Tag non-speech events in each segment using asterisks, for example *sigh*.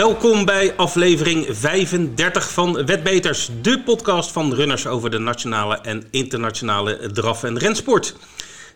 Welkom bij aflevering 35 van Wetbeters, de podcast van runners over de nationale en internationale draf- en rensport.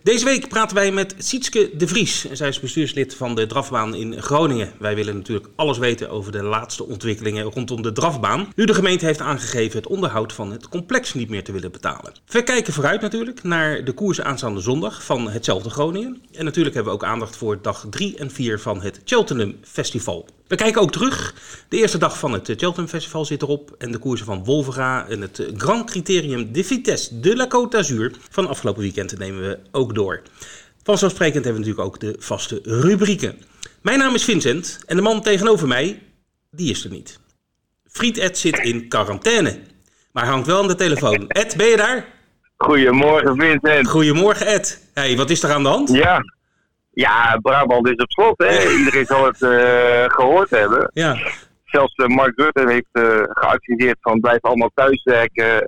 Deze week praten wij met Sietske de Vries. Zij is bestuurslid van de drafbaan in Groningen. Wij willen natuurlijk alles weten over de laatste ontwikkelingen rondom de drafbaan. Nu de gemeente heeft aangegeven het onderhoud van het complex niet meer te willen betalen. We kijken vooruit natuurlijk naar de koers aanstaande zondag van hetzelfde Groningen. En natuurlijk hebben we ook aandacht voor dag 3 en 4 van het Cheltenham Festival. We kijken ook terug. De eerste dag van het Cheltenham Festival zit erop. En de koersen van Wolvera en het Grand Criterium de Vitesse de la Côte d'Azur van afgelopen weekend nemen we ook door. Vanzelfsprekend hebben we natuurlijk ook de vaste rubrieken. Mijn naam is Vincent en de man tegenover mij, die is er niet. Friet Ed zit in quarantaine, maar hangt wel aan de telefoon. Ed, ben je daar? Goedemorgen Vincent. Goedemorgen Ed. Hey, wat is er aan de hand? Ja, ja Brabant is op slot. Hè? Iedereen zal het eh, gehoord hebben. Ja, Zelfs eh, Mark Rutte heeft eh, geadviseerd van blijf allemaal thuiswerken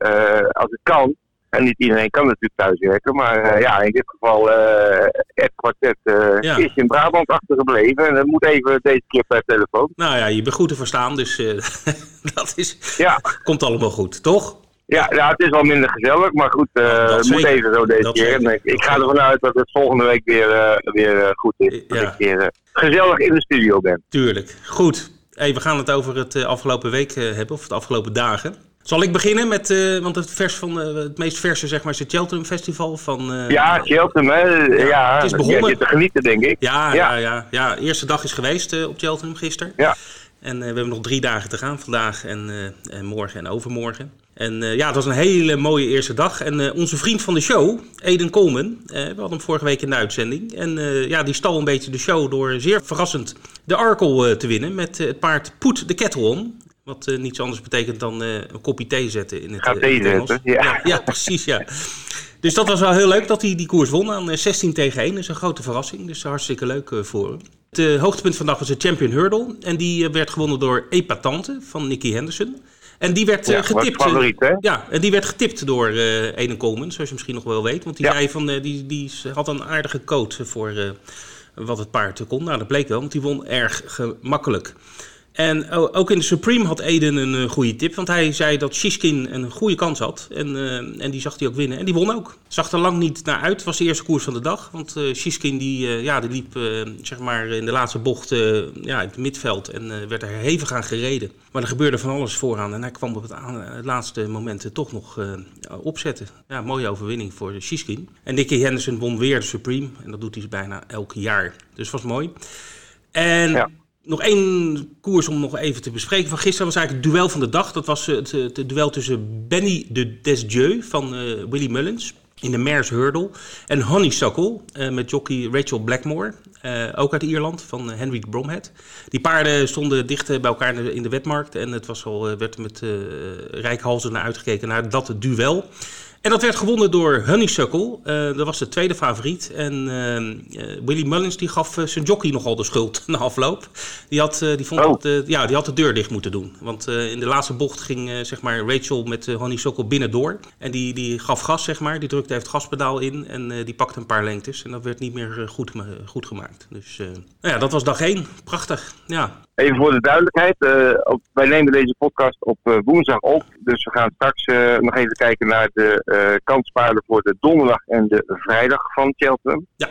als het kan. En niet iedereen kan natuurlijk thuiswerken. Maar ja, in dit geval eh het kwartet Ja. is in Brabant achtergebleven. En dat moet even deze keer per telefoon. nou ja, je bent goed te verstaan, dus *laughs* dat is, Ja, komt allemaal goed, toch? Ja, ja, het is wel minder gezellig. Maar goed, eh, Dat het moet even zo deze Dat keer. En ik, ik ga ervan uit dat het volgende week weer, eh, weer eh, goed is. Dat Ja. ik weer eh, gezellig in de studio ben. Tuurlijk. Goed. Hey, we gaan het over het eh, afgelopen week eh, hebben, of de afgelopen dagen. Zal ik beginnen met, eh, want het, vers van, eh, het meest verse zeg maar, is het Cheltenham Festival van... eh, Ja, Cheltenham, hè? Ja, het is begonnen. zit te genieten, denk ik. Ja, ja, Ja. ja. ja. De eerste dag is geweest eh, op Cheltenham gisteren. Ja. En eh, we hebben nog drie dagen te gaan, vandaag en, eh, en morgen en overmorgen. En eh, ja, het was een hele mooie eerste dag. En eh, onze vriend van de show, Eden Coleman, eh, we hadden hem vorige week in de uitzending. En ja, die stal een beetje de show door zeer verrassend de Arkel te winnen met het paard Put the Kettle On. Wat niets anders betekent dan een kopje thee zetten in het, Gaat thee zetten, ja. ja. Ja, precies, ja. Dus dat was wel heel leuk dat hij die koers won aan eh, 16 tegen 1. Dat is een grote verrassing, dus hartstikke leuk voor hem. Het hoogtepunt vandaag was de Champion Hurdle. En die werd gewonnen door Epatante van Nicky Henderson. En die werd eh, Ja, getipt. eh, favoriet, hè? ja, en die werd getipt door eh Eden Coleman, zoals je misschien nog wel weet. Want die Ja. zei van, eh, die, die had een aardige coat voor wat het paard kon. Nou, dat bleek wel, want die won erg gemakkelijk. En o- ook in de Supreme had Eden een eh, goede tip. Want hij zei dat Shishkin een goede kans had. En, eh, en die zag hij ook winnen. En die won ook. Zag er lang niet naar uit. Was de eerste koers van de dag. Want eh Shishkin die, ja, die liep zeg maar in de laatste bocht ja, in het midveld. En werd er hevig aan gereden. Maar er gebeurde van alles vooraan. En hij kwam op het, laatste moment toch nog opzetten. Ja, mooie overwinning voor Shishkin. En Nicky Henderson won weer de Supreme. En dat doet hij bijna elk jaar. Dus was mooi. En. Nog één koers om nog even te bespreken. Van gisteren was eigenlijk het duel van de dag. Dat was het, het, het duel tussen Benny de Desdieu van eh, Willy Mullins in de Mares Hurdle. En Honeysuckle eh, met jockey Rachel Blackmore. eh, ook uit Ierland, van eh, Henrik Bromhead. Die paarden stonden dicht eh, bij elkaar in de, de wetmarkt. En het was al, eh, werd met eh rijkhalzen naar uitgekeken naar dat duel. En dat werd gewonnen door Honeysuckle. Eh, dat was de tweede favoriet. En eh, eh, Willy Mullins die gaf zijn jockey nogal de schuld *laughs* na afloop. Die had, die, vond Oh. dat, ja, die had de deur dicht moeten doen. Want in de laatste bocht ging zeg maar Rachel met Honeysuckle binnendoor. En die, die gaf gas, zeg maar. Die drukte even het gaspedaal in. En die pakte een paar lengtes. En dat werd niet meer goed, goed gemaakt. Dus nou ja, dat was dag één. Prachtig. Ja, Even voor de duidelijkheid. eh, op, wij nemen deze podcast op eh, woensdag op. Dus we gaan straks eh, nog even kijken naar de kanspaarden voor de donderdag en de vrijdag van Cheltenham. Ja.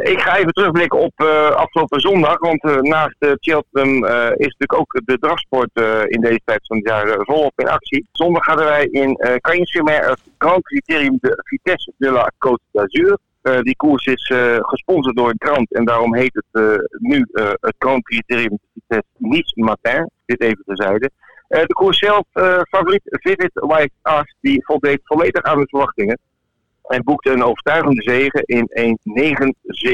Ik ga even terugblikken op afgelopen zondag. Want naast Cheltenham is natuurlijk ook de drafsport eh, in deze tijd van het jaar volop in actie. Zondag hadden wij in uh, Cagnes-sur-Mer het Grand Criterium de Vitesse de la Côte d'Azur. Uh, die koers is uh, gesponsord door Grant en daarom heet het uh, nu het Grand Criterium Vitesse Nice Matin. Dit even terzijde. de koers zelf, favoriet Vivid White Ass, die voldeed volledig aan de verwachtingen. En boekte een overtuigende zege in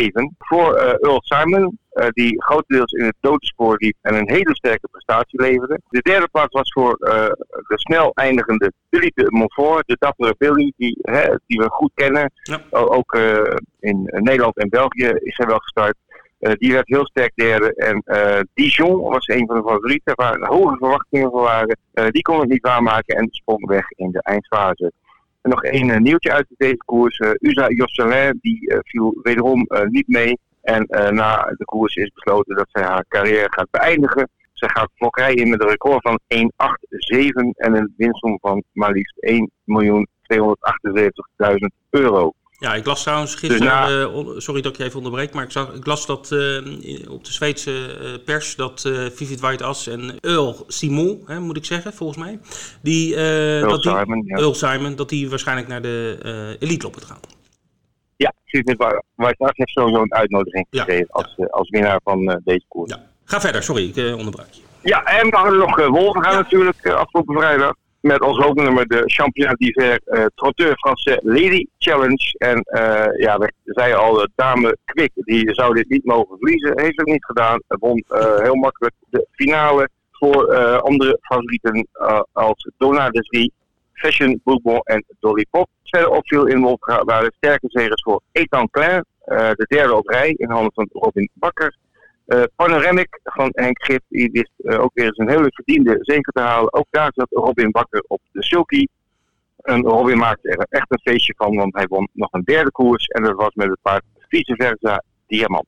1.9.7 voor Earl Simon, uh, die grotendeels in het dodenspoor liep en een hele sterke prestatie leverde. De derde plaats was voor uh, de snel eindigende Philippe Montfort, de dappere Billy, die, hè, die we goed kennen. Ja. Ook uh, in Nederland en België is hij wel gestart. Die werd heel sterk derde. En Dijon was een van de favorieten, waar hoge verwachtingen voor waren. die kon het niet waarmaken en sprong weg in de eindfase. En nog één nieuwtje uit deze koers. Usa Josselin die viel wederom niet mee. En na de koers is besloten dat zij haar carrière gaat beëindigen. Zij gaat Fokkerij in met een record van 1,87 en een winstsom van maar liefst 1.278.000 euro. Ja, ik las trouwens gisteren, uh, sorry dat ik je even onderbreek, maar ik, zag, ik las dat uh, op de Zweedse uh, pers dat Vivid White As en Earl Simon, hè, moet ik zeggen, volgens mij, die, Earl, dat die, Simon, ja. Earl Simon, dat die waarschijnlijk naar de elite lopen gaan. Ja, Vivid White As heeft sowieso een uitnodiging Ja, gekregen als, als winnaar van deze koers. Ja. Ga verder, sorry, ik onderbrak je. Ja, en we hadden nog Wolven gaan natuurlijk afgelopen vrijdag met als hoofdnummer de Championnat d'hiver uh, Trotteur Français Lady Challenge. En uh, ja, we zeiden al, de dame Kwik, die zou dit niet mogen verliezen. Heeft het niet gedaan. Won uh, heel makkelijk de finale voor andere favorieten als Donna Desrie, Fashion Bourbon en Dolly Pop. Verder opviel in Wolfga waren sterke zegers voor Ethan Klein, de derde op rij in handen van Robin Bakker. Uh, Panoramic van Henk Gip, die wist uh, ook weer eens een hele verdiende zege te halen. Ook daar zat Robin Bakker op de sulky. En Robin maakte er echt een feestje van, want hij won nog een derde koers. En dat was met het paard vice versa Diamant.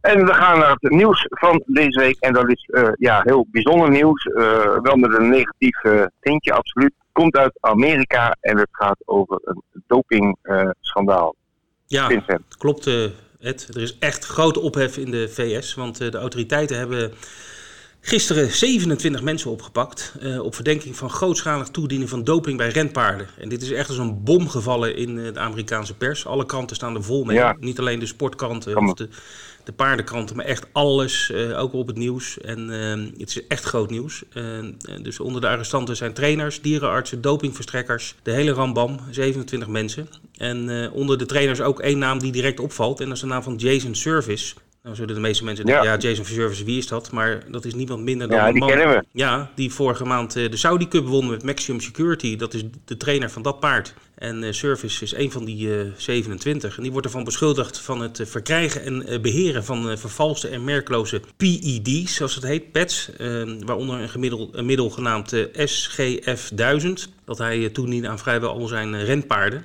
En we gaan naar het nieuws van deze week. En dat is uh, ja, heel bijzonder nieuws. wel met een negatief tintje, absoluut. Komt uit Amerika en het gaat over een dopingschandaal. ja, Vincent. klopt. Er is echt grote ophef in de VS, want uh, de autoriteiten hebben gisteren 27 mensen opgepakt uh, op verdenking van grootschalig toedienen van doping bij renpaarden. En dit is echt als een bom gevallen in uh, de Amerikaanse pers. Alle kranten staan er vol mee. Ja. Niet alleen de sportkranten of de, de paardenkranten, maar echt alles, uh, ook op het nieuws. En het is echt groot nieuws. dus onder de arrestanten zijn trainers, dierenartsen, dopingverstrekkers, de hele rambam, 27 mensen. En onder de trainers ook één naam die direct opvalt en dat is de naam van Jason Service. Nou zullen de meeste mensen denken, ja, ja Jason Service, wie is dat? Maar dat is niemand minder dan Ja, een die man... kennen we. Ja, die vorige maand uh, de Saudi Cup won met Maximum Security. Dat is de trainer van dat paard. En uh, Service is een van die uh, 27. En die wordt ervan beschuldigd van het verkrijgen en beheren van vervalste en merkloze PED's, zoals het heet, PETs. waaronder een, gemiddel, een middel genaamd SGF1000. Dat hij toediende aan vrijwel al zijn renpaarden.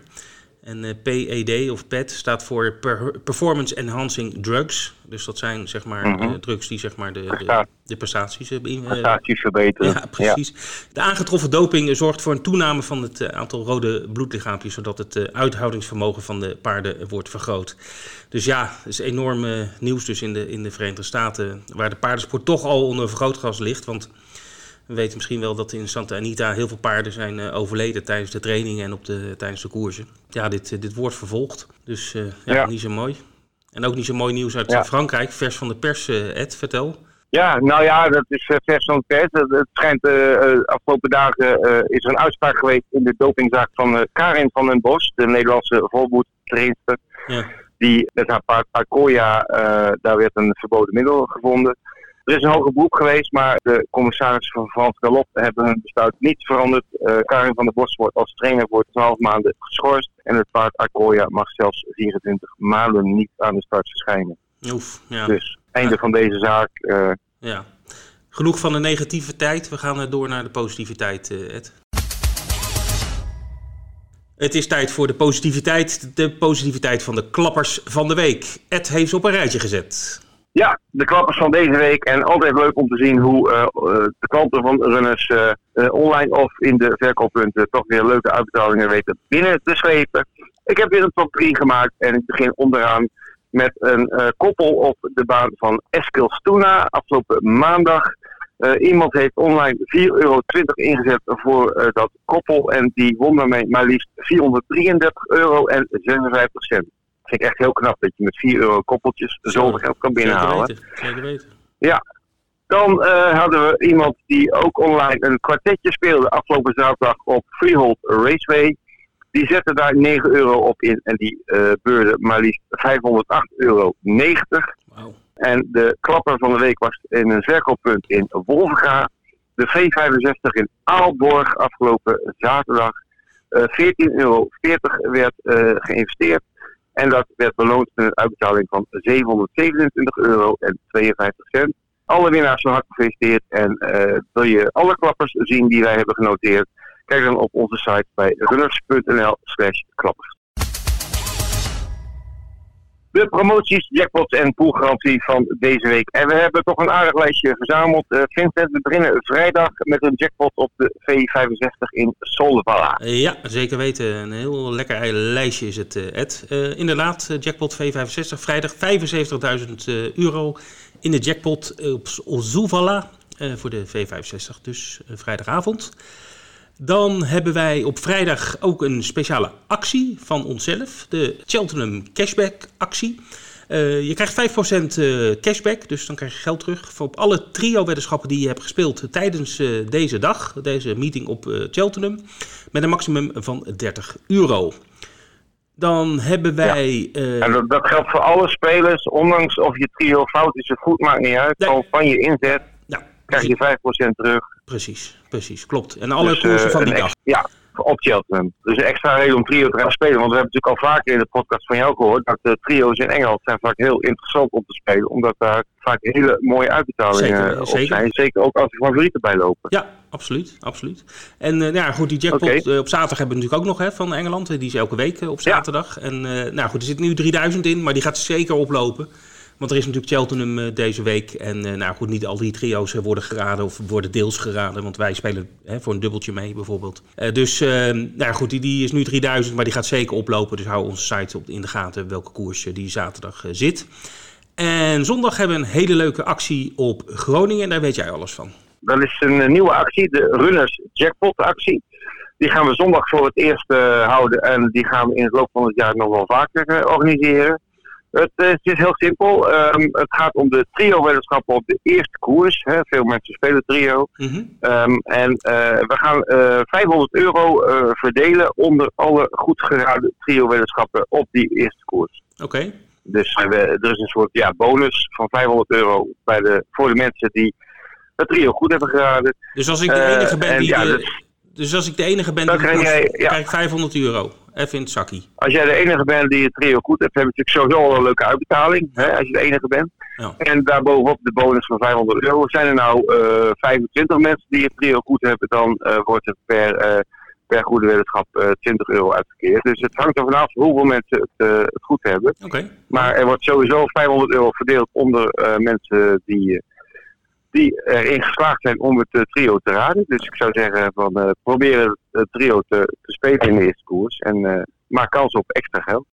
En uh, PED of PET staat voor per Performance Enhancing Drugs. Dus dat zijn zeg maar Mhm. uh, drugs die zeg maar de, de, de prestaties beïn- Prestaties verbeteren. Ja, precies. De aangetroffen doping zorgt voor een toename van het eh, aantal rode bloedlichaampjes, zodat het eh, uithoudingsvermogen van de paarden wordt vergroot. Dus ja, het is enorm eh, nieuws dus in de, in de Verenigde Staten, waar de paardensport toch al onder vergrootglas ligt. Want we weten misschien wel dat in Santa Anita heel veel paarden zijn uh, overleden tijdens de trainingen en op de, tijdens de koersen. Ja, dit, uh, dit wordt vervolgd. Dus uh, ja, Ja. niet zo mooi. En ook niet zo mooi nieuws uit Ja. Frankrijk. Vers van de pers, Ed, vertel. Ja, nou ja, dat is vers van de pers. Het, schijnt uh, afgelopen dagen uh, is er een uitspraak geweest in de dopingzaak van Karin van den Bos, de Nederlandse volboedtrainster. Ja. Die met haar paard Arcoya, uh, daar werd een verboden middel gevonden. Er is een hoger beroep geweest, maar de commissarissen van Frans Galop hebben hun besluit niet veranderd. Uh, Karin van der Bos wordt als trainer voor 12 maanden geschorst. En het paard Arcoya mag zelfs 24 maanden niet aan de start verschijnen. Oef, ja. Dus einde van deze zaak. Uh, ja. Genoeg van de negativiteit. We gaan door naar de positiviteit, Ed. Het is tijd voor de positiviteit. De positiviteit van de klappers van de week. Ed heeft ze op een rijtje gezet. Ja, de klappers van deze week. En altijd leuk om te zien hoe uh, de klanten van runners uh, online of in de verkooppunten toch weer leuke uitbetalingen weten binnen te slepen. Ik heb weer een top 3 gemaakt en ik begin onderaan met een koppel op de baan van Eskilstuna afgelopen maandag. iemand heeft online 4,20 euro ingezet voor dat koppel en die won daarmee maar liefst 433 euro en 56 cent vind ik echt heel knap dat je met 4 euro koppeltjes zoveel geld kan binnenhalen. Zeker weten. Zeker weten. Ja. Dan uh, hadden we iemand die ook online een kwartetje speelde afgelopen zaterdag op Freehold Raceway. Die zette daar 9 euro op in en die uh, beurde maar liefst 508,90 euro. Wow. En de klapper van de week was in een verkooppunt in Wolvenga. De V65 in Aalborg afgelopen zaterdag. Uh, 14,40 euro werd geïnvesteerd. En dat werd beloond met een uitbetaling van 727 euro en 52 cent. Alle winnaars van harte gefeliciteerd. En uh, wil je alle klappers zien die wij hebben genoteerd? Kijk dan op onze site bij runners.nl slash klappers. De promoties, jackpots en poolgarantie van deze week. En we hebben toch een aardig lijstje verzameld. Uh, Vincent, we beginnen vrijdag met een jackpot op de V65 in Solvala. Ja, zeker weten. Een heel lekker lijstje is het, Ed. Uh, inderdaad, jackpot V65, vrijdag 75.000 euro in de jackpot op Solvala voor de V65, dus vrijdagavond. Dan hebben wij op vrijdag ook een speciale actie van onszelf. De Cheltenham Cashback actie. Uh, je krijgt 5% uh, cashback, dus dan krijg je geld terug voor op alle trio-weddenschappen die je hebt gespeeld tijdens uh, deze dag, deze meeting op Cheltenham, met een maximum van 30 euro. Dan hebben wij. Ja. en dat, dat, geldt voor alle spelers, ondanks of je trio fout is of goed, maakt niet uit. Nee. Van je inzet krijg je 5% terug. Precies, precies, klopt. En alle dus, koersen van die dag. Ja, op Cheltenham. Dus een extra reden om trio te gaan spelen. Want we hebben natuurlijk al vaker in de podcast van jou gehoord dat de trio's in Engeland zijn vaak heel interessant om te spelen. Omdat daar vaak hele mooie uitbetalingen zeker, op zeker. zijn. Zeker ook als er favorieten bij lopen. Ja, absoluut. absoluut. En uh, nou ja, goed, die jackpot okay. uh, op zaterdag hebben we natuurlijk ook nog hè, van Engeland. Die is elke week uh, op zaterdag. Ja. En nou goed, er zit nu 3000 in, maar die gaat zeker oplopen. Want er is natuurlijk Cheltenham uh, deze week. En uh, nou goed, niet al die trio's uh, worden geraden of worden deels geraden. Want wij spelen voor een dubbeltje mee bijvoorbeeld. dus nou goed, die, is nu 3000, maar die gaat zeker oplopen. Dus hou onze site op, in de gaten welke koers die zaterdag zit. En zondag hebben we een hele leuke actie op Groningen. En daar weet jij alles van. Dat is een nieuwe actie, de Runners Jackpot actie. Die gaan we zondag voor het eerst houden. En die gaan we in het loop van het jaar nog wel vaker organiseren. Het, eh, het, is heel simpel. Um, het gaat om de trio-weddenschappen op de eerste koers. Hè. Veel mensen spelen trio. Mm -hmm. um, en uh, we gaan uh, 500 euro uh, verdelen onder alle goed geraden trio-weddenschappen op die eerste koers. Oké. Okay. Dus we, er is een soort ja, bonus van 500 euro bij de, voor de mensen die het trio goed hebben geraden. Dus als ik de enige ben die... Ja, de, dus als ik de enige ben krijg, jij, ja. krijg ik 500 euro. Even in het zakkie. Als jij de enige bent die het trio goed hebt, heb je natuurlijk sowieso al een leuke uitbetaling. Hè, als je de enige bent. Ja. En daarbovenop de bonus van 500 euro. Zijn er nou uh, eh, 25 mensen die het trio goed hebben, dan uh, wordt het per, uh, per goede weddenschap 20 euro uitgekeerd. Dus het hangt er vanaf hoeveel mensen het, het goed hebben. Okay. Maar er wordt sowieso 500 euro verdeeld onder mensen die die erin geslaagd zijn om het uh, trio te raden. Dus ik zou zeggen van uh, probeer het trio te, spelen in de eerste koers en uh, maak kans op extra geld.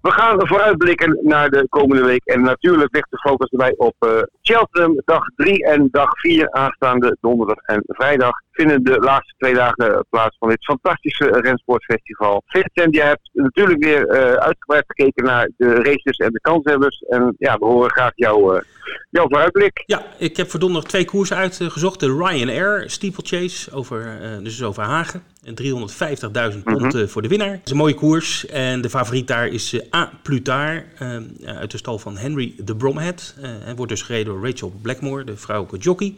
We gaan vooruitblikken naar de komende week. En natuurlijk ligt de focus erbij op uh, Cheltenham. Dag 3 en dag 4 aanstaande donderdag en vrijdag vinden de laatste twee dagen plaats van dit fantastische rensportfestival. Vincent, jij hebt natuurlijk weer uh, uitgebreid gekeken naar de races en de kanshebbers. En ja, we horen graag jou, uh, jouw vooruitblik. Ja, ik heb voor donderdag twee koersen uitgezocht. De Ryanair Steeplechase, over, dus over Hagen. 350.000 pond mm -hmm. voor de winnaar. Het is een mooie koers. En de favoriet daar is A. Plutard uit de stal van Henry de Bromhead. en wordt dus gereden door Rachel Blackmore, de vrouwelijke jockey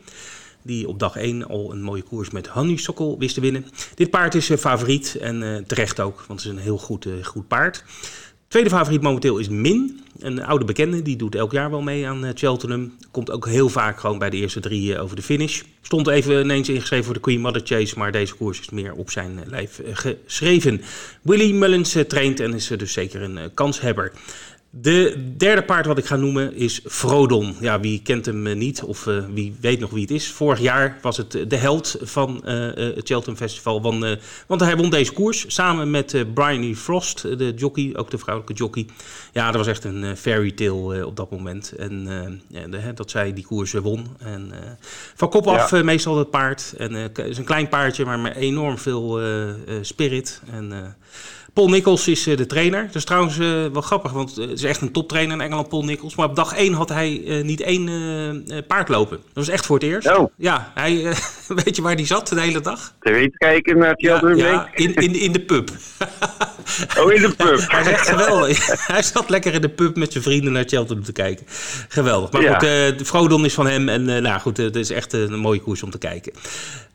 die op dag 1 al een mooie koers met Honeysuckle wist te winnen. Dit paard is favoriet en uh, terecht ook, want het is een heel goed, uh, goed paard. Tweede favoriet momenteel is Min, een oude bekende. Die doet elk jaar wel mee aan Cheltenham. Komt ook heel vaak gewoon bij de eerste drie over de finish. Stond even ineens ingeschreven voor de Queen Mother Chase, maar deze koers is meer op zijn lijf geschreven. Willy Mullins traint en is dus zeker een kanshebber. De derde paard wat ik ga noemen is Frodon. Ja, wie kent hem eh, niet of uh, wie weet nog wie het is. Vorig jaar was het de held van uh, het Cheltenham Festival. Uh, want hij won deze koers samen met Bryony Frost, de jockey, ook de vrouwelijke jockey. Ja, dat was echt een fairy tale op dat moment. En de, dat zij die koers won. En, van kop af ja. meestal het paard. En het is een klein paardje, maar met enorm veel spirit. En Paul Nichols is uh, de trainer. Dat is trouwens uh, wel grappig, want het is echt een toptrainer in Engeland, Paul Nichols. Maar op dag 1 had hij uh, niet één paard lopen. Dat was echt voor het eerst. Oh. Ja, hij, *laughs* weet je waar hij zat de hele dag? Te weten kijken naar ja, ja, in, in, in de pub. *laughs* oh, in de pub. hij geweldig. *laughs* hij zat lekker in de pub met zijn vrienden naar Cheltenham te kijken. Geweldig. Maar ja. goed, de Frodon is van hem. En nou goed, het is echt een mooie koers om te kijken.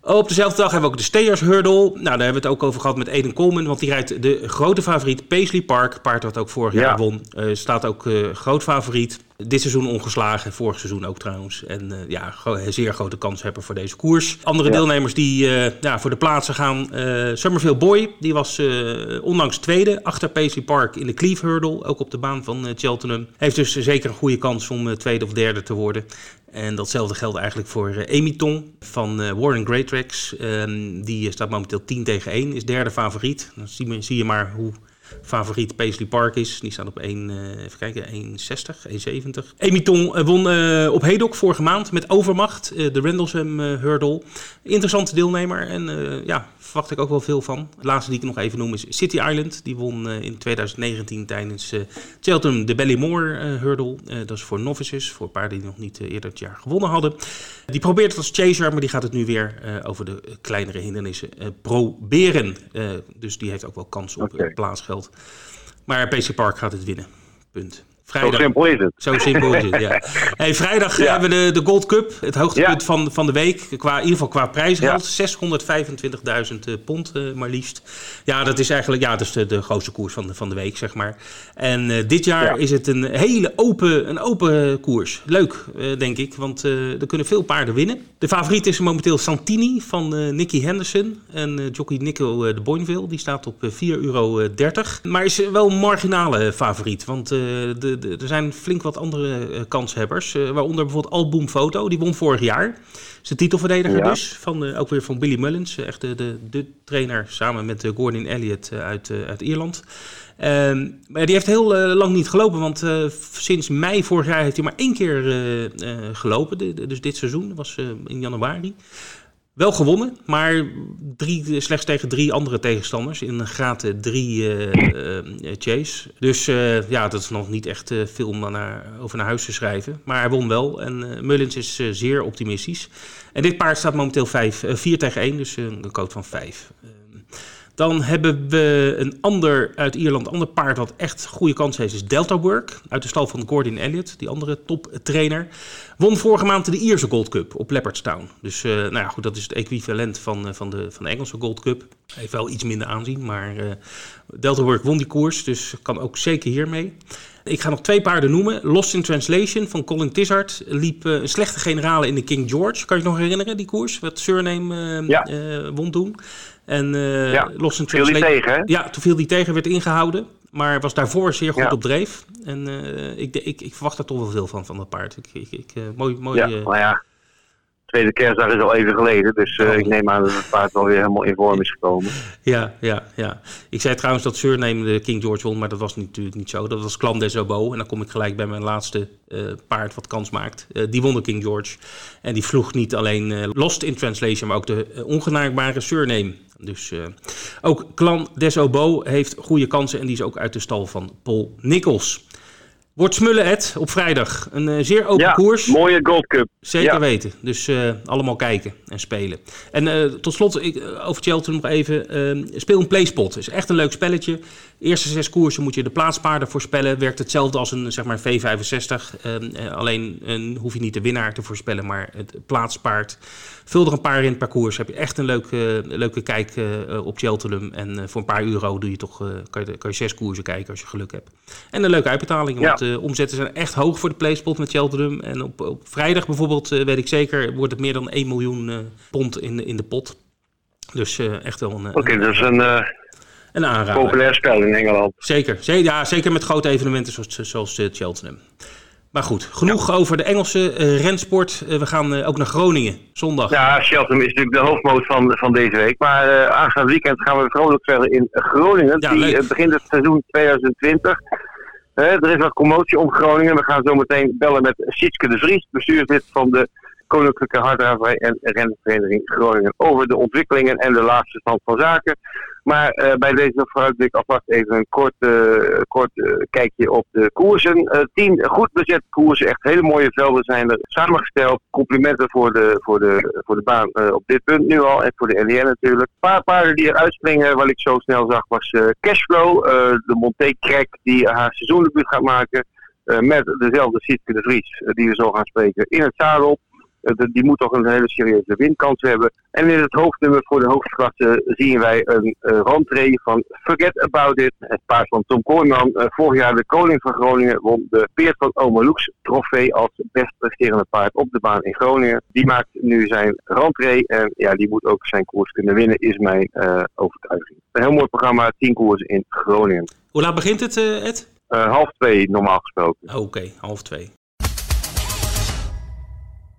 Op dezelfde dag hebben we ook de Steyers Hurdle. Nou, daar hebben we het ook over gehad met Eden Coleman. Want die rijdt de grote favoriet Paisley Park. Paard wat ook vorig jaar won. Uh, staat ook uh, groot favoriet. Dit seizoen ongeslagen. Vorig seizoen ook trouwens. En uh, ja, zeer grote kans hebben voor deze koers. Andere ja. deelnemers die ja, voor de plaatsen gaan. Summerville Boy. Die was onlangs tweede. Achter Paisley Park in de Cleve Hurdle. Ook op de baan van Cheltenham. Heeft dus zeker een goede kans om tweede of derde te worden. En datzelfde geldt eigenlijk voor Amy Tong van uh, Warren Great Tracks. Um, die staat momenteel 10 tegen 1, is derde favoriet. Dan zie je maar hoe favoriet Paisley Park is. Die staat op 1, uh, even kijken, 1,60, 1,70. Amy Tong won op Hedok vorige maand met overmacht de Rendlesham Hurdle. Interessante deelnemer en ja, verwacht ik ook wel veel van. De laatste die ik nog even noem is City Island. Die won in 2019 tijdens Cheltenham de Ballymore Hurdle. dat is voor novices, voor paarden die nog niet eerder het jaar gewonnen hadden. Die probeert het als chaser, maar die gaat het nu weer over de kleinere hindernissen proberen. dus die heeft ook wel kans op okay. plaatsgeld. Maar PC Park gaat het winnen. Punt. Vrijdag. Zo simpel is het. Zo simpel is het, ja. *laughs* Hey, vrijdag ja. hebben we de, de Gold Cup, het hoogtepunt ja. van, van de week. Qua, in ieder geval qua prijsgeld. Ja. 625.000 pond uh, maar liefst. Ja, dat is eigenlijk ja, dat is de, de grootste koers van de, van de week, zeg maar. En uh, dit jaar is het een hele open, een open koers. Leuk, uh, denk ik, want er kunnen veel paarden winnen. De favoriet is momenteel Santini van Nicky Henderson. En jockey Nico de Boinville, die staat op 4,30 euro. Maar is wel een marginale favoriet, want de er zijn flink wat andere uh, kanshebbers. Uh, waaronder bijvoorbeeld Album Foto, die won vorig jaar. Is de titelverdediger ja. dus, van, ook weer van Billy Mullins. echt de, de, de trainer samen met Gordon Elliott uit, uit Ierland. Ehm, maar die heeft heel lang niet gelopen, want sinds mei vorig jaar heeft hij maar één keer gelopen. De, de, dus dit seizoen, was in januari. Wel gewonnen, maar drie, slechts tegen drie andere tegenstanders in een graad 3 uh, uh, chase. Dus uh, ja, dat is nog niet echt uh, veel om naar, over naar huis te schrijven. Maar hij won wel en Mullins is zeer optimistisch. En dit paard staat momenteel 5, 4 tegen 1, dus een code van 5. Dan hebben we een ander uit Ierland, ander paard wat echt goede kans heeft, is Delta Work. Uit de stal van Gordon Elliott, die andere toptrainer. Won vorige maand de Ierse Gold Cup op Leopardstown. Dus uh, nou ja, goed, dat is het equivalent van, uh, van, de, van de Engelse Gold Cup. Heeft wel iets minder aanzien, maar uh, Delta Work won die koers, dus kan ook zeker hiermee. Ik ga nog twee paarden noemen. Lost in Translation van Colin Tizard liep een slechte generale in de King George. Kan je je nog herinneren, die koers? Wat Surname ja. won toen. En uh, ja, Lost in Translation. tegen, hè? Ja, toen viel die tegen, werd ingehouden. Maar was daarvoor zeer goed ja. op dreef. En uh, ik, ik, ik, verwacht daar toch wel veel van, van dat paard. Ik, ik, ik, uh, mooi, mooi, ja, maar ja, tweede kerstdag is al even geleden. Dus oh. ik neem aan dat het paard wel weer helemaal in vorm is gekomen. Ja, ja, ja. Ik zei trouwens dat Surname de King George won, maar dat was natuurlijk niet zo. Dat was Clan des Obo. En dan kom ik gelijk bij mijn laatste paard wat kans maakt. Die won de King George. En die vroeg niet alleen Lost in Translation, maar ook de ongenaakbare Surname. Dus uh, ook Clan des Obo heeft goede kansen en die is ook uit de stal van Paul Nichols. Wordt Smullen Ed op vrijdag. Een uh, zeer open ja, koers. mooie Gold Cup. Zeker ja. weten. Dus uh, allemaal kijken en spelen. En uh, tot slot, ik, over Cheltenham nog even. Ehm, speel een playspot. is echt een leuk spelletje. Eerste zes koersen moet je de plaatspaarden voorspellen. Werkt hetzelfde als een zeg maar, V65. Ehm, alleen hoef je niet de winnaar te voorspellen, maar het plaatspaard. Vul er een paar in het parcours. Heb je echt een leuke, leuke kijk op Cheltenham. En voor een paar euro doe je toch, kan, je, kan je zes koersen kijken als je geluk hebt. En een leuke uitbetaling. Want de omzetten zijn echt hoog voor de PlaySpot met Cheltenham. En op, op vrijdag bijvoorbeeld, weet ik zeker, wordt het meer dan 1 miljoen pond in, in de pot. Dus echt wel een... Oké, okay, dus een... een aanrader. Populair spel in Engeland. Zeker, zeker, ja, zeker met grote evenementen zoals, zoals Cheltenham. Maar goed, genoeg ja. over de Engelse uh, rensport. Uh, we gaan uh, ook naar Groningen, zondag. Ja, Cheltenham is natuurlijk de hoofdmoot van, van deze week. Maar aanstaande weekend gaan we vrolijk verder in Groningen. Ja, die begint het seizoen 2020. er is wat commotie om Groningen. We gaan zo meteen bellen met Sietske de Vries, bestuurslid van de Koninklijke Harddraverij en Renvereniging Groningen over de ontwikkelingen en de laatste stand van zaken. Maar uh, bij deze vooruitblik alvast even een kort, uh, kort uh, kijkje op de koersen. tien goed bezet koersen, echt hele mooie velden zijn er samengesteld. Complimenten voor de, voor de, voor de baan op dit punt nu al en voor de LDN natuurlijk. Een paar paarden die er uitspringen, wat ik zo snel zag, was Cashflow. de Monté Crack die haar seizoendebuut gaat maken. met dezelfde Sietke de Vries, die we zo gaan spreken, in het zadel. Die moet toch een hele serieuze winkans hebben. En in het hoofdnummer voor de hoofdklasse zien wij een uh, van Forget About It. Het paard van Tom Kooijman, vorig jaar de koning van Groningen, won de Peert van Omeloeks trofee als best presterende paard op de baan in Groningen. Die maakt nu zijn rentree en ja, die moet ook zijn koers kunnen winnen, is mijn overtuiging. Een heel mooi programma, 10 koersen in Groningen. Hoe laat begint het, Ed? half twee normaal gesproken. Oké, half twee.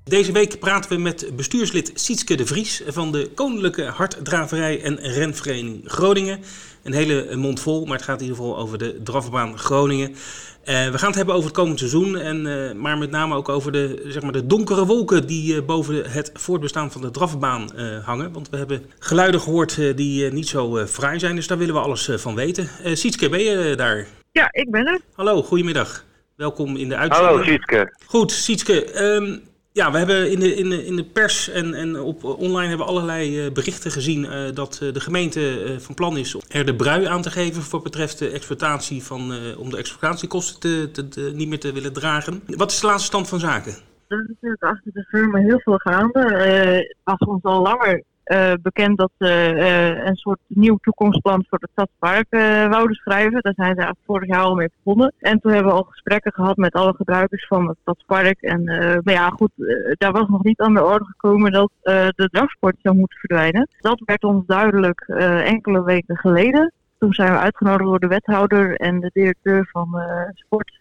Deze week praten we met bestuurslid Sietske de Vries van de Koninklijke Hartdraverij en Renvereniging Groningen. Een hele mond vol, maar het gaat in ieder geval over de drafbaan Groningen. Uh, we gaan het hebben over het komend seizoen, en, uh, maar met name ook over de, zeg maar de donkere wolken die uh, boven het voortbestaan van de drafbaan hangen. Want we hebben geluiden gehoord die niet zo fraai zijn, dus daar willen we alles van weten. Sietske, ben je daar? Ja, ik ben er. Hallo, goedemiddag. Welkom in de uitzending. Hallo Sietske. Goed, Sietske. Um, ja, we hebben in de, in de, in de pers en, en op online hebben allerlei uh, berichten gezien uh, dat uh, de gemeente van plan is er de brui aan te geven voor betreft de exploitatie van, om de exploitatiekosten te, te, niet meer te willen dragen. Wat is de laatste stand van zaken? Er is natuurlijk achter de firma heel veel gaande. Het was ons al langer uh, bekend dat ze uh, een soort nieuw toekomstplan voor het stadspark uh, wouden schrijven. Daar zijn ze vorig jaar al mee begonnen. En toen hebben we al gesprekken gehad met alle gebruikers van het stadspark. En maar ja, goed, daar was nog niet aan de orde gekomen dat de dragsport zou moeten verdwijnen. Dat werd ons duidelijk enkele weken geleden. Toen zijn we uitgenodigd door de wethouder en de directeur van sport,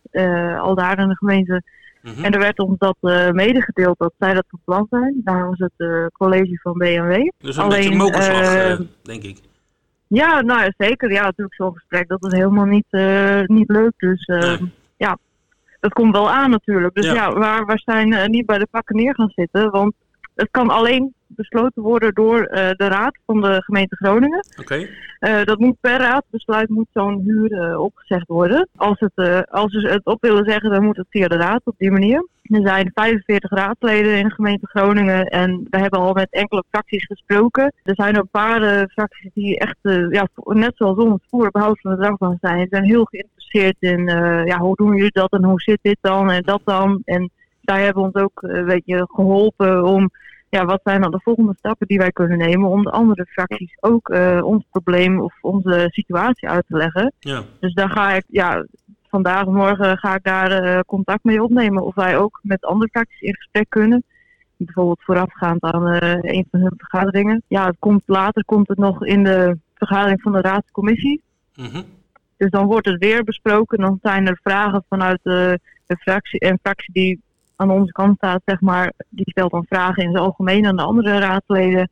al daar in de gemeente Mhm. En er werd ons dat uh, medegedeeld dat zij dat van plan zijn. Daar was het uh, college van BMW. Dus een Alleen, beetje uh, denk ik. Ja, nou zeker. Ja, natuurlijk zo'n gesprek. Dat is helemaal niet, niet leuk. Dus nee. ja, dat komt wel aan natuurlijk. Dus ja, ja waar, waar zijn niet bij de pakken neer gaan zitten. Want het kan alleen besloten worden door uh, de raad van de gemeente Groningen. Oké. Uh, dat moet per raadbesluit moet zo'n huur uh, opgezegd worden. Als, het, als ze het op willen zeggen, dan moet het via de raad op die manier. Er zijn 45 raadsleden in de gemeente Groningen en we hebben al met enkele fracties gesproken. Er zijn een paar fracties die echt, ja, net zoals ons, voor behoud van de dragbaan zijn. Ze zijn heel geïnteresseerd in, ja, hoe doen jullie dat en hoe zit dit dan en dat dan. En zij hebben ons ook een beetje geholpen om ja, wat zijn dan de volgende stappen die wij kunnen nemen om de andere fracties ook uh, ons probleem of onze situatie uit te leggen. Ja. Dus daar ga ik, ja, vandaag of morgen ga ik daar uh, contact mee opnemen of wij ook met andere fracties in gesprek kunnen. Bijvoorbeeld voorafgaand aan uh, een van hun vergaderingen. Ja, het komt, later komt het nog in de vergadering van de raadscommissie. Mm -hmm. Dus dan wordt het weer besproken. Dan zijn er vragen vanuit de fractie en fractie die aan onze kant staat, zeg maar, die stelt dan vragen in het algemeen aan de andere raadsleden.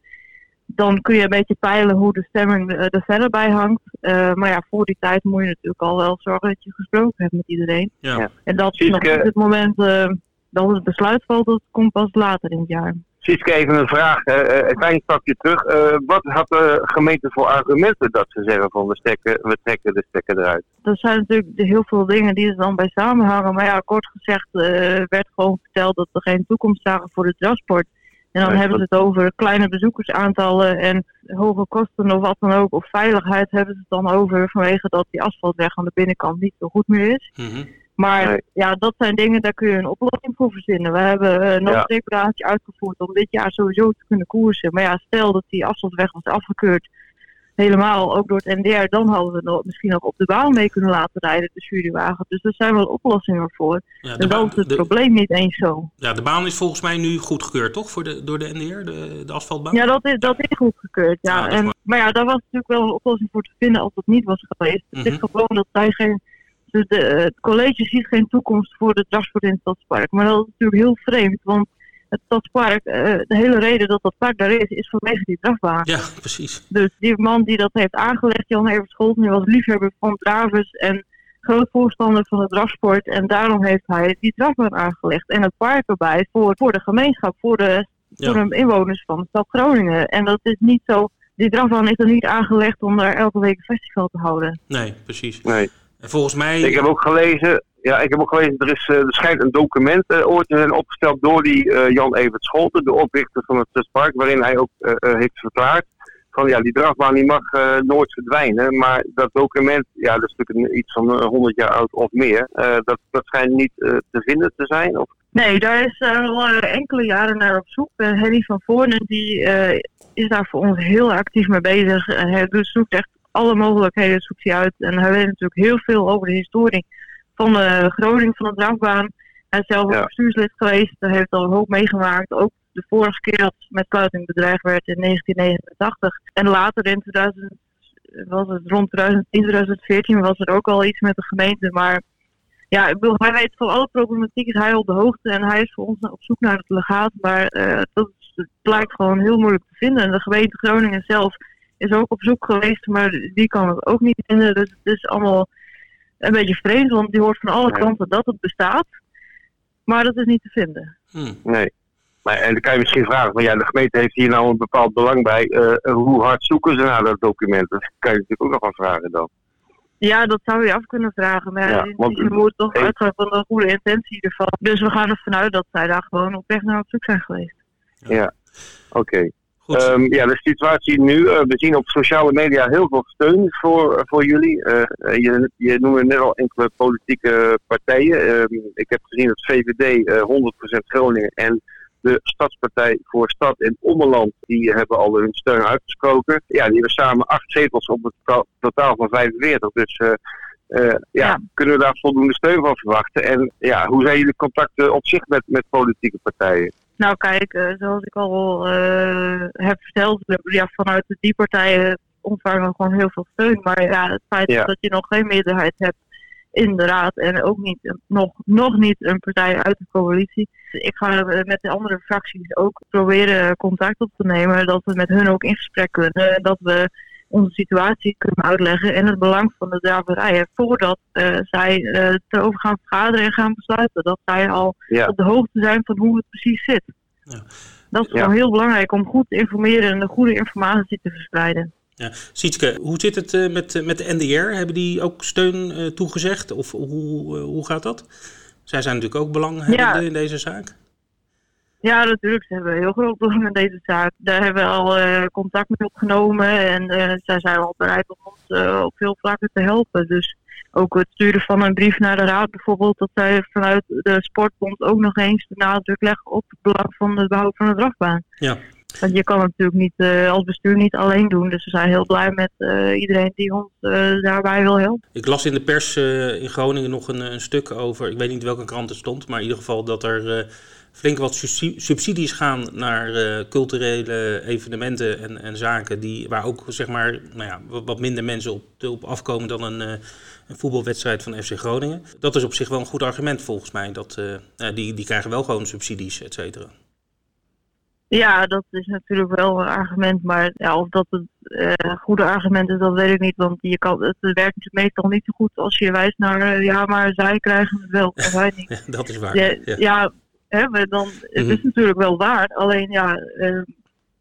Dan kun je een beetje peilen hoe de stemming er verder bij hangt. Uh, maar ja, voor die tijd moet je natuurlijk al wel zorgen dat je gesproken hebt met iedereen. Ja. En dat is nog op dit moment uh, dat het besluit valt, dat komt pas later in het jaar. Sietske, even een vraag. Een klein stapje terug. Uh, wat had de gemeente voor argumenten dat ze zeggen van we, stekken, we trekken de stekker eruit? Er zijn natuurlijk heel veel dingen die er dan bij samenhangen. Maar ja, kort gezegd uh, werd gewoon verteld dat we geen toekomst zagen voor de transport. En dan hebben ze het over kleine bezoekersaantallen en hoge kosten of wat dan ook. Of veiligheid hebben ze het dan over vanwege dat die asfaltweg aan de binnenkant niet zo goed meer is. Mm -hmm. Maar ja, dat zijn dingen, daar kun je een oplossing voor verzinnen. We hebben uh, nog een reparatie uitgevoerd om dit jaar sowieso te kunnen koersen. Maar ja, stel dat die afstandsweg was afgekeurd, helemaal ook door het NDR, dan hadden we nog, misschien nog op de baan mee kunnen laten rijden, de jurywagen. Dus er zijn wel oplossingen voor. Ja, en dat is het de, probleem niet eens zo. Ja, de baan is volgens mij nu goedgekeurd, toch? Voor de, door de NDR, de, de asfaltbaan? Ja, dat is, dat is goedgekeurd. Ja. en, maar... maar... ja, daar was natuurlijk wel een oplossing voor te vinden als dat niet was geweest. Mm -hmm. Het is gewoon dat zij geen dus de, het college ziet geen toekomst voor de transport in het stadspark. Maar dat is natuurlijk heel vreemd, want het stadspark, uh, de hele reden dat dat park daar is, is vanwege die drafbaan. Ja, precies. Dus die man die dat heeft aangelegd, Jan Evert Scholten, was liefhebber van dravers en groot voorstander van de drafsport. En daarom heeft hij die drafbaan aangelegd. En het park erbij voor, voor de gemeenschap, voor de, ja. voor de inwoners van de stad Groningen. En dat is niet zo, die drafbaan is er niet aangelegd om daar elke week een festival te houden. Nee, precies. Nee. En volgens mij... Ik heb ook gelezen, ja, ik heb ook gelezen, er, is, er schijnt een document uh, ooit te zijn opgesteld door die uh, Jan Evert Scholten, de oprichter van het Park, waarin hij ook uh, heeft verklaard van ja, die drafbaan die mag nooit verdwijnen. Maar dat document, ja, dat is natuurlijk iets van 100 jaar oud of meer, dat, dat schijnt niet te vinden te zijn. Of Nee, daar is al enkele jaren naar op zoek. Henny van Voornen die, is daar voor ons heel actief mee bezig. hij dus zoekt echt alle mogelijkheden zoekt hij uit. En hij weet natuurlijk heel veel over de historie van de Groningen, van de drafbaan. Hij is zelf ook bestuurslid geweest. Hij heeft al een hoop meegemaakt. Ook de vorige keer dat met sluiting bedreigd werd in 1989. En later in 2000, was het rond 2010, 2014 was er ook al iets met de gemeente. Maar ja, ik bedoel, hij weet van alle problematiek is hij op de hoogte. En hij is voor ons op zoek naar het legaat. Maar uh, dat blijkt gewoon heel moeilijk te vinden. En de gemeente Groningen zelf is ook op zoek geweest, maar die kan het ook niet vinden. Dus het is allemaal een beetje vreemd, want die hoort van alle kanten dat het bestaat. Maar dat is niet te vinden. Hmm. Nee. Maar, en dan kan je misschien vragen, van ja, de gemeente heeft hier nou een bepaald belang bij. Uh, hoe hard zoeken ze naar dat document? Dat kan je natuurlijk ook nog gaan vragen dan. Ja, dat zou je af kunnen vragen. Maar ja, want, je moet toch uitgaan van de goede intentie ervan. Dus we gaan ervan uit dat zij daar gewoon op weg naar op zoek zijn geweest. Ja, oké. Um, ja, de situatie nu. Uh, we zien op sociale media heel veel steun voor, voor jullie. Uh, je, je noemde net al enkele politieke partijen. Um, ik heb gezien dat VVD uh, 100% Groningen en de Stadspartij voor Stad en Ommeland, die hebben al hun steun uitgesproken. Ja, die hebben samen acht zetels op het totaal van 45. Dus ja, ja, kunnen we daar voldoende steun van verwachten? En ja, hoe zijn jullie contacten op zich met, met politieke partijen? Nou kijk, uh, zoals ik al uh, heb verteld, ja, vanuit die partijen ontvangen we gewoon heel veel steun. Maar ja, het feit dat je nog geen meerderheid hebt in de raad en ook niet, nog, nog niet een partij uit de coalitie. Ik ga met de andere fracties ook proberen contact op te nemen, dat we met hun ook in gesprek kunnen. Dat we onze situatie kunnen uitleggen en het belang van de draverijen voordat uh, zij uh, erover gaan vergaderen en gaan besluiten. Dat zij al op de hoogte zijn van hoe het precies zit. Ja. Dat is wel heel belangrijk om goed te informeren en de goede informatie te verspreiden. Ja. Sietske, hoe zit het uh, met, met de NDR? Hebben die ook steun toegezegd? Of hoe, hoe gaat dat? Zij zijn natuurlijk ook belanghebbende in deze zaak. Ja, natuurlijk. Ze hebben heel groot belang in deze zaak. Daar hebben we al uh, contact mee opgenomen. En uh, zij zijn al bereid om ons uh, op veel vlakken te helpen. Dus ook het sturen van een brief naar de raad bijvoorbeeld. Dat zij vanuit de sportbond ook nog eens de nadruk leggen op het belang van de bouw van de drafbaan. Ja. Want je kan het natuurlijk niet als bestuur niet alleen doen. Dus we zijn heel blij met iedereen die ons daarbij wil helpen. Ik las in de pers in Groningen nog een, een, stuk over, ik weet niet welke krant het stond, maar in ieder geval dat er flink wat subsidies gaan naar uh, culturele evenementen en, en, zaken die, waar ook zeg maar, nou ja, wat minder mensen op, op afkomen dan een, uh, een, voetbalwedstrijd van FC Groningen. Dat is op zich wel een goed argument volgens mij. Dat, uh, die, die krijgen wel gewoon subsidies, et cetera. Ja, dat is natuurlijk wel een argument, maar ja, of dat het uh, goede argument is, dat weet ik niet. Want je kan, het werkt meestal niet zo goed als je wijst naar, ja, maar zij krijgen het wel, en wij niet. Ja, *laughs* dat is waar. ja, ja hè, dan, het is mhm. natuurlijk wel waar. Alleen ja, uh,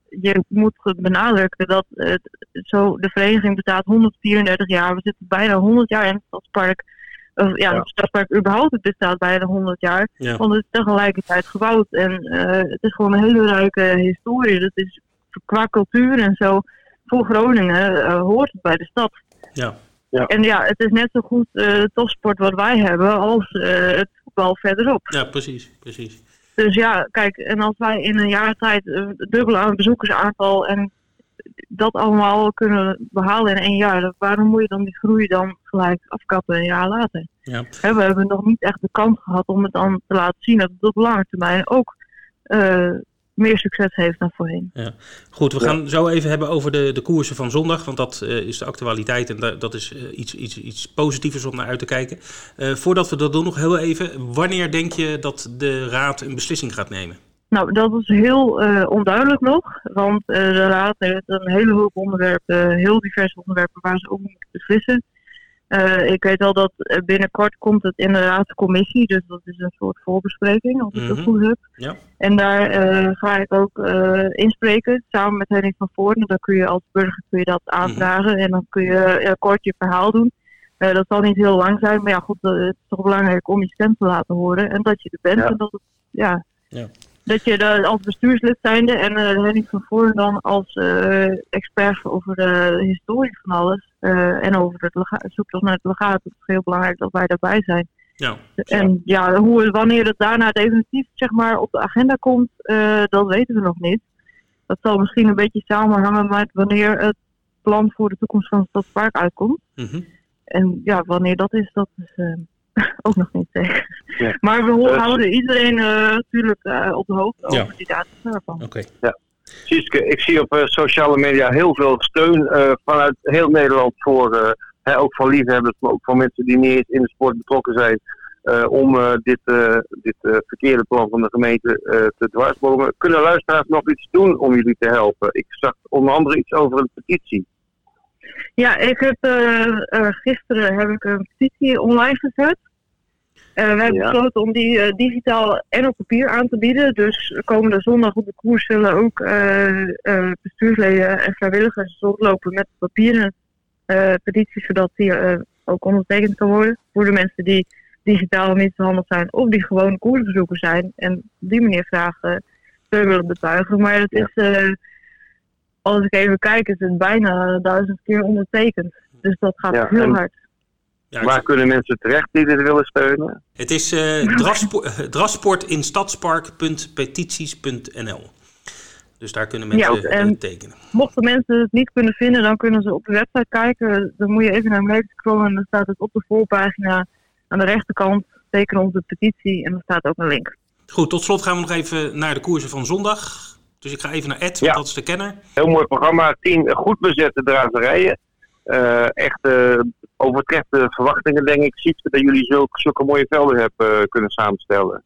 je moet benadrukken dat uh, zo, de vereniging bestaat 134 jaar. We zitten bijna 100 jaar in het stadspark. Uh, ja, het stadspark überhaupt het bestaat bijna 100 jaar. Want het is tegelijkertijd gebouwd. En eh, het is gewoon een hele rijke historie. Dat is qua cultuur en zo. Voor Groningen hoort het bij de stad. Ja. Ja. En ja, het is net zo goed uh, topsport wat wij hebben als het voetbal verderop. Ja, precies, precies. Dus ja, kijk, en als wij in een jaar tijd uh, dubbel aan bezoekersaantal en dat allemaal kunnen behalen in één jaar, waarom moet je dan die groei dan gelijk afkappen een jaar later? Ja. we hebben nog niet echt de kans gehad om het dan te laten zien dat het op lange termijn ook uh, meer succes heeft dan voorheen. Ja. Goed, we gaan zo even hebben over de, de koersen van zondag, want dat uh, is de actualiteit en dat is uh, iets, iets, iets positievers om naar uit te kijken. Uh, voordat we dat doen, nog heel even, wanneer denk je dat de Raad een beslissing gaat nemen? Nou, dat is heel onduidelijk nog, want de Raad heeft een hele hoop onderwerpen, heel diverse onderwerpen waar ze ook moeten beslissen. Uh, ik weet al dat eh, binnenkort komt het in de raadscommissie, dus dat is een soort voorbespreking, als ik het mhm. goed heb. Ja. En daar uh, ga ik ook uh, inspreken, samen met Henning van Voorden. Dan kun je als burger kun je dat mhm. aanvragen en dan kun je kort je verhaal doen. dat zal niet heel lang zijn, maar ja goed, het is toch belangrijk om je stem te laten horen en dat je er bent. En dat het, ja, ja dat je de, als bestuurslid zijnde en uh, Henning van Voren dan als uh, expert over de historie van alles uh, en over het zoektocht naar het legaat. Het is heel belangrijk dat wij daarbij zijn. Ja. En ja, hoe, wanneer het daarna definitief zeg maar, op de agenda komt, dat weten we nog niet. Dat zal misschien een beetje samenhangen met wanneer het plan voor de toekomst van het Stadspark uitkomt. Mhm. En ja, wanneer dat is, dat is *laughs* ook nog niet. Ja. Maar we Dus- houden iedereen uh, natuurlijk uh, op de hoogte Ja. over die datum daarvan. Oké. Sietske, ik zie op eh, sociale media heel veel steun eh, vanuit heel Nederland voor, eh, hè, ook van liefhebbers, maar ook van mensen die niet eens in de sport betrokken zijn, eh, om eh, dit, eh, dit eh, verkeerde plan van de gemeente eh, te dwarsbomen. Kunnen luisteraars nog iets doen om jullie te helpen? Ik zag onder andere iets over een petitie. Ja, ik heb eh, eh, gisteren heb ik een petitie online gezet. Eh, we hebben Ja. besloten om die digitaal en op papier aan te bieden. Dus komende zondag op de koers zullen ook bestuursleden en vrijwilligers rondlopen met papieren petities, zodat die ook ondertekend kan worden voor de mensen die digitaal niet verhandeld zijn of die gewoon koersbezoekers zijn en op die manier vragen steun willen betuigen. Maar het Ja. is, als ik even kijk, is het bijna duizend keer ondertekend. Dus dat gaat Ja, heel en- hard. Ja, Waar kunnen mensen terecht die dit willen steunen? Het is eh *laughs* drafspo- eh, drafsportinstadspark.petities.nl. Dus daar kunnen mensen Ja, en- eh, tekenen. Mochten mensen het niet kunnen vinden, dan kunnen ze op de website kijken. Dan moet je even naar beneden scrollen en dan staat het op de voorpagina aan de rechterkant. Teken onze petitie en er staat ook een link. Goed, tot slot gaan we nog even naar de koersen van zondag. Dus ik ga even naar Ed, want Ja. dat is de kenner. Heel mooi programma. Tien goed bezette drazerijen. Eh, echt eh, overtreft de verwachtingen, denk ik. Ziet dat jullie zulke, zulke mooie velden hebben eh, kunnen samenstellen.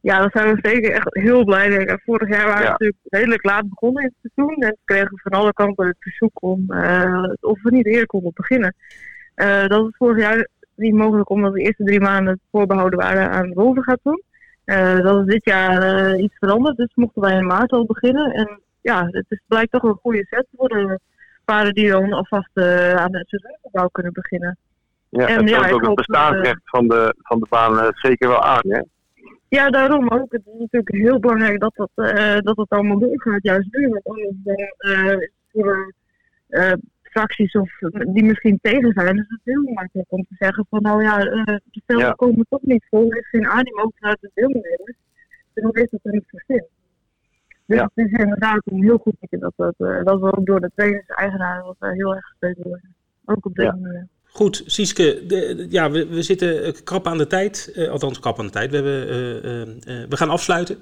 Ja, daar zijn we zeker echt heel blij mee. Vorig jaar waren we Ja. natuurlijk redelijk laat begonnen in het seizoen. En kregen we van alle kanten het verzoek om eh, of we niet eerder konden beginnen. Eh, dat was vorig jaar niet mogelijk omdat de eerste drie maanden voorbehouden waren aan bovengaton. Eh dat is dit jaar eh, iets veranderd, dus mochten wij in maart al beginnen. En ja, het is, blijkt toch een goede set voor de paarden die dan alvast eh, aan het seizoengebouw kunnen beginnen. Ja, En ja, ook het bestaansrecht van, de, van de baan zeker wel aan. Hè? Ja, daarom ook. Het is natuurlijk heel belangrijk dat dat, eh, dat het allemaal doorgaat, juist nu. Want anders dan, is het voor fracties of die misschien tegen zijn, is het heel makkelijk om te zeggen van nou ja, eh, de velden Ja. komen toch niet vol, er is geen animo vanuit de deelnemers. En dan heeft het er niet zin. Dus Ja. het is inderdaad een heel goed dat, dat, eh, dat we ook door de trainers-eigenaren dat we heel erg gesteund worden. Ook op deze Ja. manier. Goed, Sieske, de, ja, we, we zitten eh, krap aan de tijd. Eh, althans, krap aan de tijd. We, hebben, eh, we gaan afsluiten.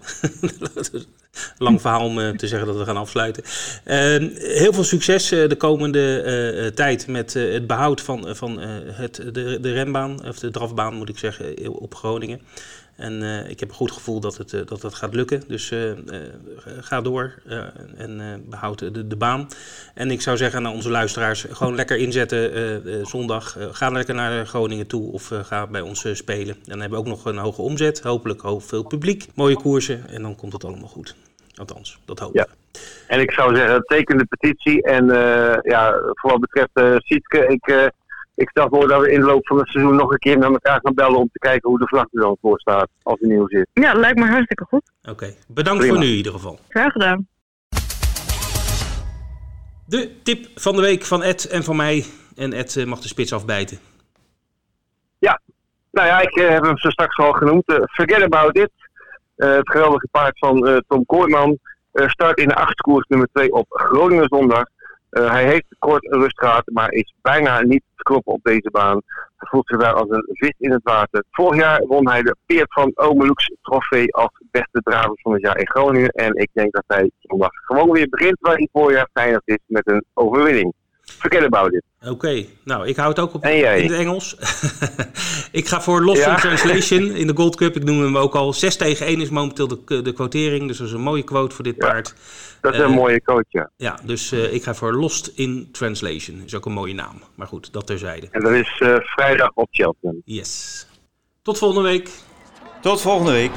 *laughs* Lang verhaal om te zeggen dat we gaan afsluiten. Eh, heel veel succes de komende tijd met het behoud van, van het, de, de renbaan, of de drafbaan moet ik zeggen, op Groningen. En eh, ik heb een goed gevoel dat het, eh, dat het gaat lukken. Dus eh, ga door en eh, behoud de, de baan. En ik zou zeggen aan onze luisteraars, gewoon lekker inzetten zondag. Ga lekker naar Groningen toe of ga bij ons spelen. En dan hebben we ook nog een hoge omzet, hopelijk ho- veel publiek. Mooie koersen en dan komt het allemaal goed. Althans, dat hoop ik. Ja. En ik zou zeggen, teken de petitie. En ja, voor wat betreft Sietke, ik, ik stel voor dat we in de loop van het seizoen nog een keer met elkaar gaan bellen om te kijken hoe de vlag er dan voor staat als hij nieuw zit. Ja, lijkt me hartstikke goed. Oké, bedankt Prima. voor nu in ieder geval. Graag gedaan. De tip van de week van Ed en van mij. En Ed eh, mag de spits afbijten. Nou ja, ik eh, heb hem zo straks al genoemd. Eh, Forget About It. Eh, het geweldige paard van eh, Tom Kooijman. eh, start in de achtste koers nummer 2 op Groningen zondag. Eh, hij heeft kort rust gehad, maar is bijna niet te kloppen op deze baan. Hij voelt zich daar als een vis in het water. Vorig jaar won hij de Peert van Omelux trofee als beste draver van het jaar in Groningen. En ik denk dat hij zondag gewoon weer begint waar hij voorjaar geëindigd is met een overwinning. Forget About It. Oké, nou ik hou het ook op En jij? in het Engels. *laughs* ik ga voor Lost Ja. in Translation in de Gold Cup. Ik noem hem ook al. 6 tegen 1 is momenteel de, de quotering. Dus dat is een mooie quote voor dit Ja. paard. Dat is een Eh, mooie coach, ja. Ja, dus eh, ik ga voor Lost in Translation. Is ook een mooie naam. Maar goed, dat terzijde. En dat is eh, vrijdag op Cheltenham. Yes. Tot volgende week. Tot volgende week.